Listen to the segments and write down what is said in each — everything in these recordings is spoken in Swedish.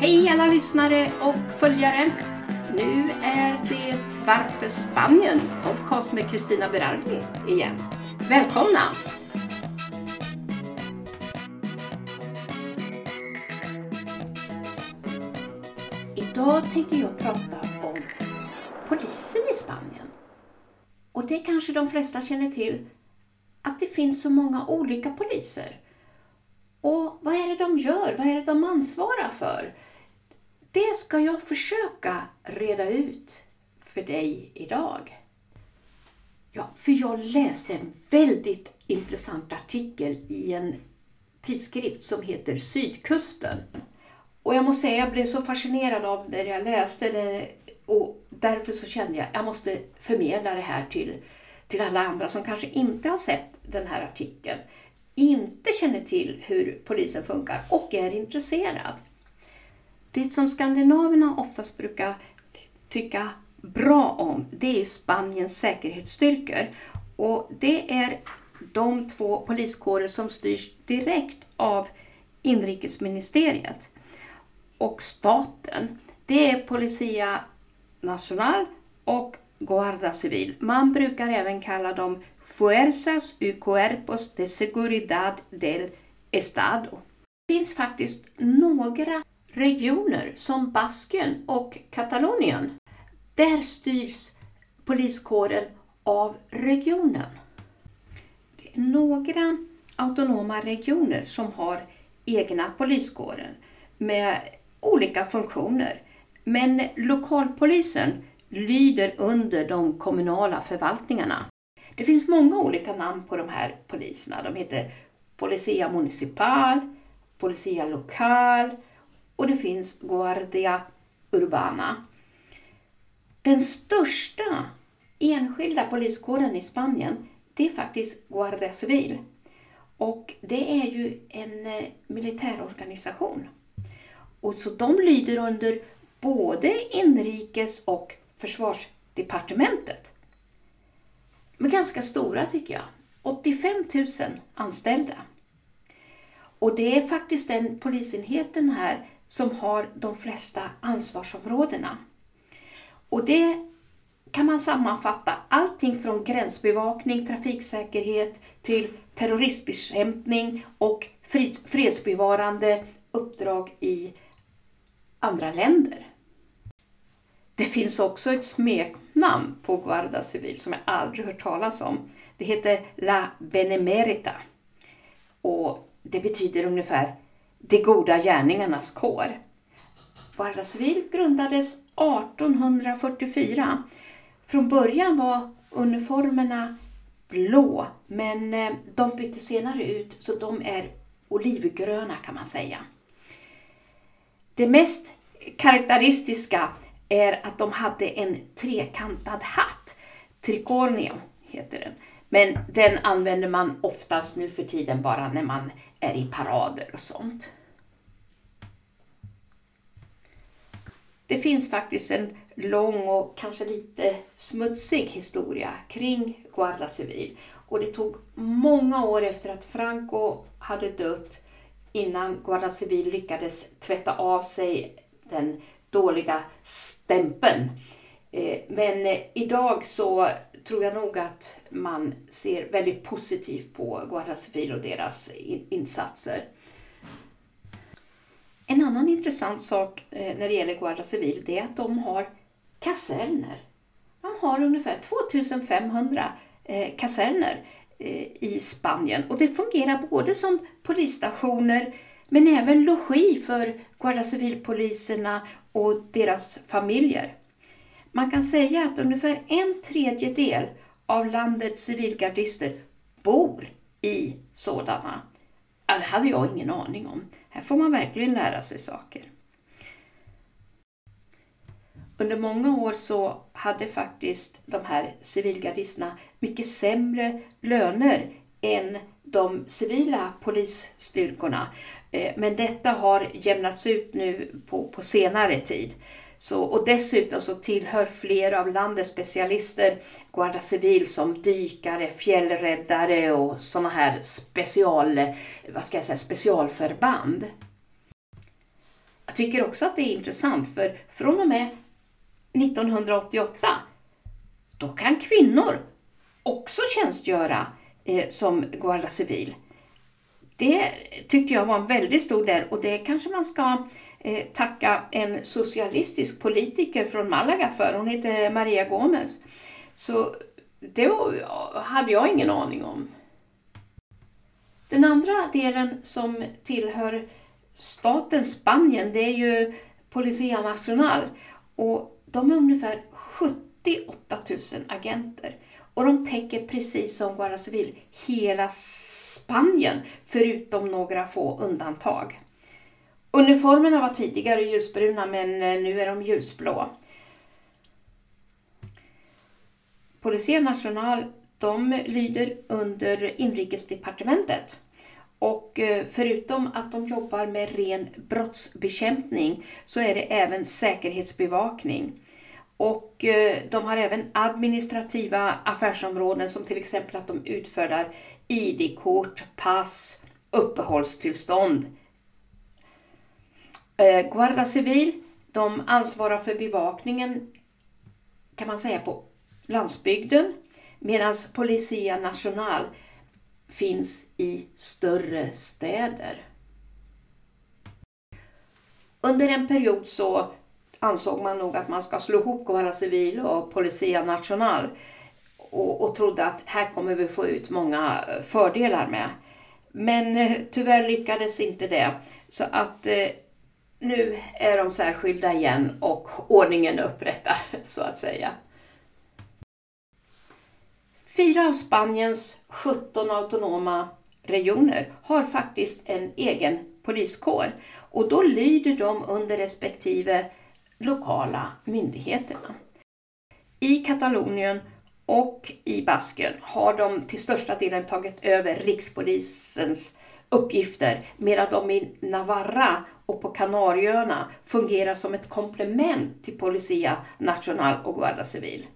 Hej alla lyssnare och följare! Nu är det Varför Spanien? Podcast med Kristina Berardi igen. Välkomna! Idag tänkte jag prata om polisen i Spanien. Och det kanske de flesta känner till att det finns så många olika poliser. Och vad är det de gör? Vad är det de ansvarar för? Det ska jag försöka reda ut för dig idag. Ja, för jag läste en väldigt intressant artikel i en tidskrift som heter Sydkusten. Och jag måste säga, jag blev så fascinerad av det när jag läste det och därför så kände jag att jag måste förmedla det här till, till alla andra som kanske inte har sett den här artikeln, inte känner till hur polisen funkar och är intresserad. Det som skandinaverna oftast brukar tycka bra om, det är Spaniens säkerhetsstyrkor. Och det är de två poliskårer som styrs direkt av inrikesministeriet och staten. Det är Policia Nacional och Guarda Civil. Man brukar även kalla dem Fuerzas y Cuerpos de Seguridad del Estado. Det finns faktiskt några regioner som Baskien och Katalonien. Där styrs poliskåren av regionen. Det är några autonoma regioner som har egna poliskårer med olika funktioner. Men lokalpolisen lyder under de kommunala förvaltningarna. Det finns många olika namn på de här poliserna. De heter Policia Municipal, Policia Local och det finns Guardia Urbana. Den största enskilda poliskåren i Spanien det är faktiskt Guardia Civil. Och det är ju en eh, militärorganisation. Och så de lyder under både inrikes och försvarsdepartementet. Men ganska stora tycker jag. 85 000 anställda. Och det är faktiskt den polisenheten här som har de flesta ansvarsområdena. Och det kan man sammanfatta allting från gränsbevakning, trafiksäkerhet till terroristbekämpning och fredsbevarande uppdrag i andra länder. Det finns också ett smeknamn på Guarda Civil som jag aldrig hört talas om. Det heter La Benemerita och det betyder ungefär de goda gärningarnas kår. Guarda grundades 1844. Från början var uniformerna blå men eh, de bytte senare ut så de är olivgröna kan man säga. Det mest karaktäristiska är att de hade en trekantad hatt. Tricornio heter den. Men den använder man oftast nu för tiden bara när man är i parader och sånt. Det finns faktiskt en lång och kanske lite smutsig historia kring Guarda Civil. Och det tog många år efter att Franco hade dött innan Guarda Civil lyckades tvätta av sig den dåliga stämpeln. Eh, men eh, idag så tror jag nog att man ser väldigt positivt på Guarda Civil och deras insatser. En annan intressant sak eh, när det gäller Guarda Civil det är att de har kaserner. De har ungefär 2500 kaserner i Spanien och det fungerar både som polisstationer men även logi för Guarda Civil-poliserna och deras familjer. Man kan säga att ungefär en tredjedel av landets civilgardister bor i sådana. Det hade jag ingen aning om. Här får man verkligen lära sig saker. Under många år så hade faktiskt de här civilgardisterna mycket sämre löner än de civila polisstyrkorna. Eh, men detta har jämnats ut nu på, på senare tid. Så, och dessutom så tillhör flera av landets specialister Guarda Civil som dykare, fjällräddare och sådana här special, vad ska jag säga, specialförband. Jag tycker också att det är intressant för från och med 1988 då kan kvinnor också tjänstgöra eh, som Guarda Civil. Det tyckte jag var en väldigt stor del och det kanske man ska eh, tacka en socialistisk politiker från Malaga för. Hon heter Maria Gomez. Så det var, hade jag ingen aning om. Den andra delen som tillhör staten Spanien det är ju Policia Nacional och de är ungefär 78 000 agenter. Och de täcker precis som Guardia Civil hela Spanien förutom några få undantag. Uniformerna var tidigare ljusbruna men eh, nu är de ljusblå. Policia national de lyder under inrikesdepartementet. Och eh, förutom att de jobbar med ren brottsbekämpning så är det även säkerhetsbevakning. Och eh, de har även administrativa affärsområden som till exempel att de utfärdar ID-kort, pass, uppehållstillstånd. Eh, Guarda Civil, de ansvarar för bevakningen kan man säga på landsbygden medan Policia National finns i större städer. Under en period så ansåg man nog att man ska slå ihop Guarda Civil och Policia National och, och trodde att här kommer vi få ut många eh, fördelar med. Men eh, tyvärr lyckades inte det. Så att eh, nu är de särskilda igen och ordningen upprättad så att säga. Fyra av Spaniens 17 autonoma regioner har faktiskt en egen poliskår och då lyder de under respektive lokala myndigheterna. I Katalonien och i Basken har de till största delen tagit över rikspolisens uppgifter medan de i Navarra och på Kanarieöarna fungerar som ett komplement till Policia Nacional och Guarda Civil.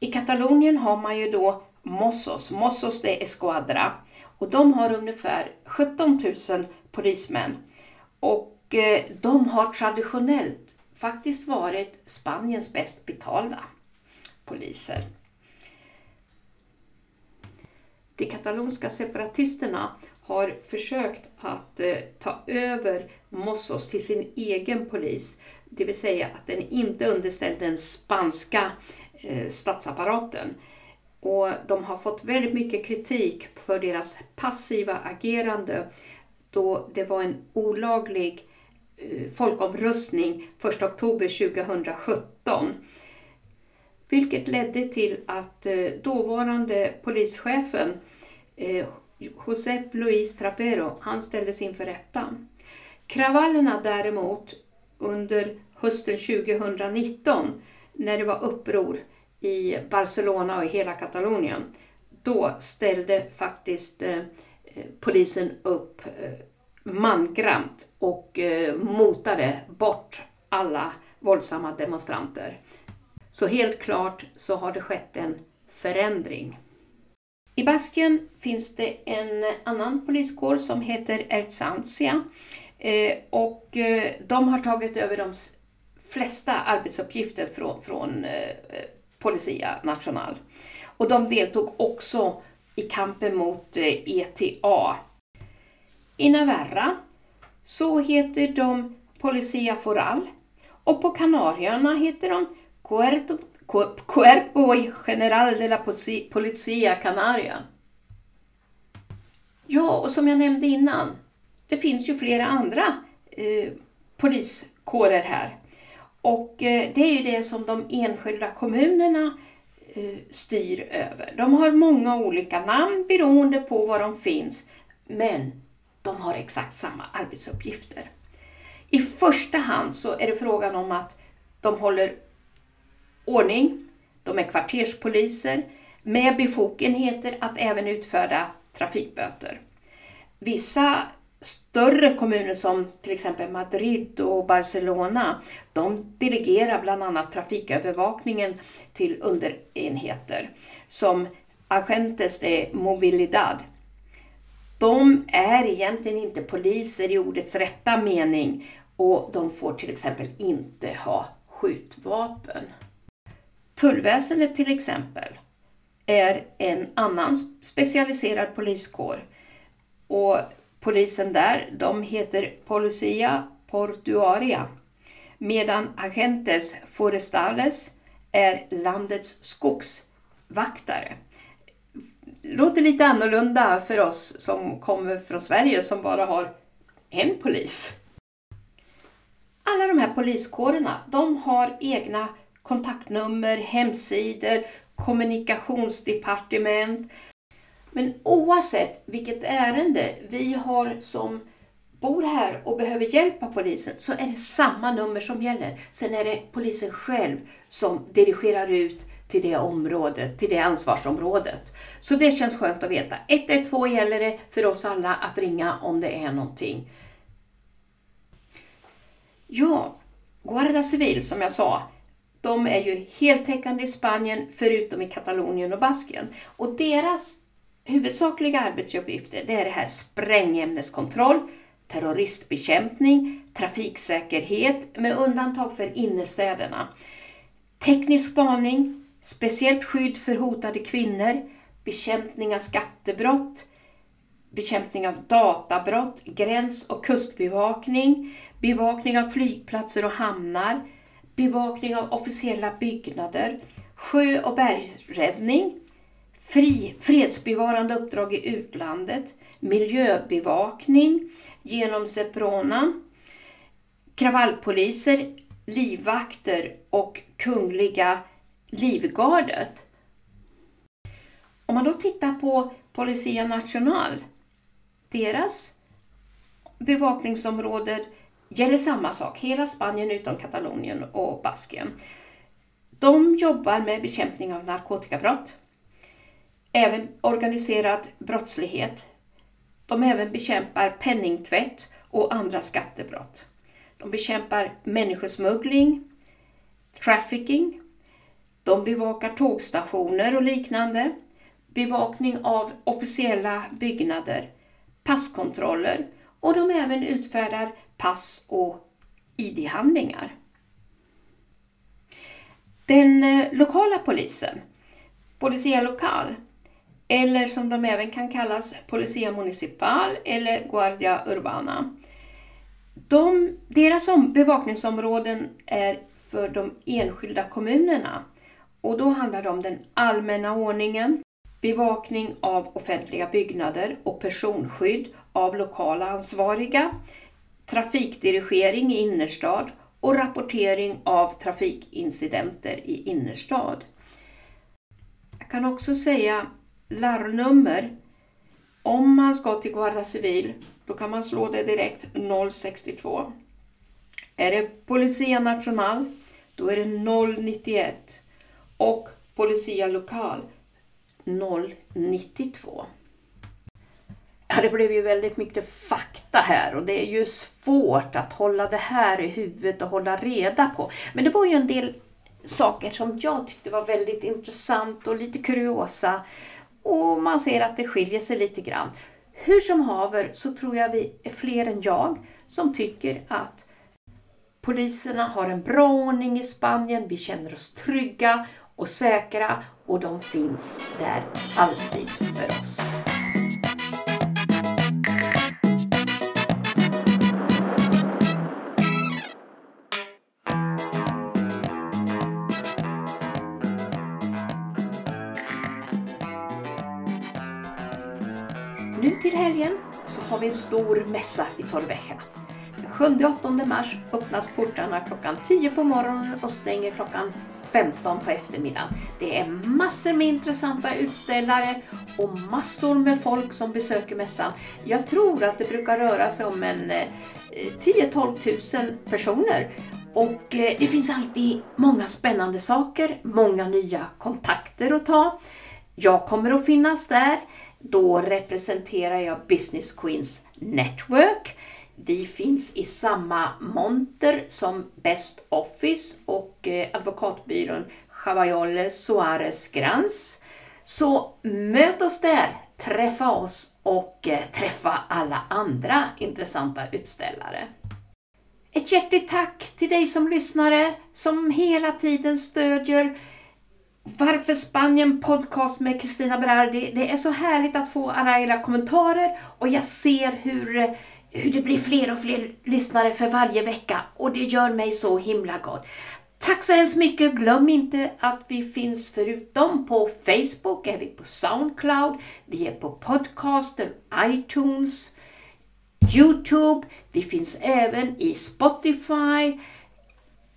I Katalonien har man ju då Mossos, Mossos de Esquadra och de har ungefär 17 000 polismän och eh, de har traditionellt faktiskt varit Spaniens bäst betalda poliser. De katalonska separatisterna har försökt att eh, ta över Mossos till sin egen polis, det vill säga att den inte underställd den spanska eh, statsapparaten. Och de har fått väldigt mycket kritik för deras passiva agerande då det var en olaglig eh, folkomröstning 1 oktober 2017. Vilket ledde till att eh, dåvarande polischefen eh, Josep Luis Trapero, han ställdes inför rätta. Kravallerna däremot under hösten 2019 när det var uppror i Barcelona och i hela Katalonien, då ställde faktiskt eh, polisen upp eh, mangrant och eh, motade bort alla våldsamma demonstranter. Så helt klart så har det skett en förändring. I Baskien finns det en annan poliskår som heter Ertsantia eh, och eh, de har tagit över de flesta arbetsuppgifter från, från Policia National. Och de deltog också i kampen mot ETA. I Navarra så heter de Policia Foral och på Kanarieöarna heter de Cuerto, Cuerpo General de la Policía Canaria. Ja, och som jag nämnde innan, det finns ju flera andra eh, poliskårer här. Och eh, det är ju det som de enskilda kommunerna eh, styr över. De har många olika namn beroende på var de finns, men de har exakt samma arbetsuppgifter. I första hand så är det frågan om att de håller ordning, de är kvarterspoliser med befogenheter att även utfärda trafikböter. Vissa större kommuner som till exempel Madrid och Barcelona, de delegerar bland annat trafikövervakningen till underenheter som Agentes de Mobilidad. De är egentligen inte poliser i ordets rätta mening och de får till exempel inte ha skjutvapen. Tullväsendet till exempel är en annan specialiserad poliskår och polisen där, de heter Policia Portuaria medan Agentes Forestales är landets skogsvaktare. Låter lite annorlunda för oss som kommer från Sverige som bara har en polis. Alla de här poliskårerna, de har egna kontaktnummer, hemsidor, kommunikationsdepartement. Men oavsett vilket ärende vi har som bor här och behöver hjälp av polisen så är det samma nummer som gäller. Sen är det polisen själv som dirigerar ut till det området, till det ansvarsområdet. Så det känns skönt att veta. 112 gäller det för oss alla att ringa om det är någonting. Ja, Guarda Civil som jag sa, de är ju heltäckande i Spanien förutom i Katalonien och Baskien. Och deras huvudsakliga arbetsuppgifter det är det här sprängämneskontroll, terroristbekämpning, trafiksäkerhet med undantag för innerstäderna, teknisk spaning, speciellt skydd för hotade kvinnor, bekämpning av skattebrott, bekämpning av databrott, gräns och kustbevakning, bevakning av flygplatser och hamnar, bevakning av officiella byggnader, sjö och bergsräddning, fri, fredsbevarande uppdrag i utlandet, miljöbevakning genom Seprona, kravallpoliser, livvakter och Kungliga Livgardet. Om man då tittar på Policia National, deras bevakningsområde gäller samma sak, hela Spanien utom Katalonien och Baskien. De jobbar med bekämpning av narkotikabrott, även organiserad brottslighet. De även bekämpar penningtvätt och andra skattebrott. De bekämpar människosmuggling, trafficking, de bevakar tågstationer och liknande, bevakning av officiella byggnader, passkontroller och de även utfärdar pass och ID-handlingar. Den eh, lokala polisen, Policia Lokal, eller som de även kan kallas Policia Municipal eller Guardia Urbana. De, deras bevakningsområden är för de enskilda kommunerna och då handlar det om den allmänna ordningen, bevakning av offentliga byggnader och personskydd av lokala ansvariga, trafikdirigering i innerstad och rapportering av trafikincidenter i innerstad. Jag kan också säga larmnummer. Om man ska till Guarda Civil, då kan man slå det direkt 062. Är det Policia National då är det 091. Och Policia Lokal 092. Ja, det blev ju väldigt mycket fakta här och det är ju svårt att hålla det här i huvudet och hålla reda på. Men det var ju en del saker som jag tyckte var väldigt intressant och lite kuriosa. Och man ser att det skiljer sig lite grann. Hur som haver så tror jag vi är fler än jag som tycker att poliserna har en bra ordning i Spanien. Vi känner oss trygga och säkra och de finns där alltid för oss. Har vi en stor mässa i Torrevieja. Den 7-8 mars öppnas portarna klockan 10 på morgonen och stänger klockan 15 på eftermiddagen. Det är massor med intressanta utställare och massor med folk som besöker mässan. Jag tror att det brukar röra sig om en eh, 10-12 000 personer och eh, det finns alltid många spännande saker, många nya kontakter att ta. Jag kommer att finnas där. Då representerar jag Business Queens Network. Vi finns i samma monter som Best Office och eh, advokatbyrån Chavajoles Suarez Grans. Så möt oss där, träffa oss och eh, träffa alla andra intressanta utställare. Ett hjärtligt tack till dig som lyssnare, som hela tiden stödjer varför Spanien podcast med Kristina Berardi. Det är så härligt att få alla era kommentarer och jag ser hur, hur det blir fler och fler lyssnare för varje vecka och det gör mig så himla glad. Tack så hemskt mycket! Glöm inte att vi finns förutom på Facebook, är vi på Soundcloud, vi är på Podcaster, iTunes, Youtube, vi finns även i Spotify,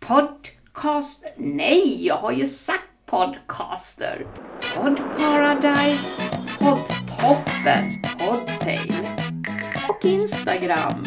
Podcast... Nej, jag har ju sagt Podcaster, Podparadise, Podtoppen, Podtail och Instagram.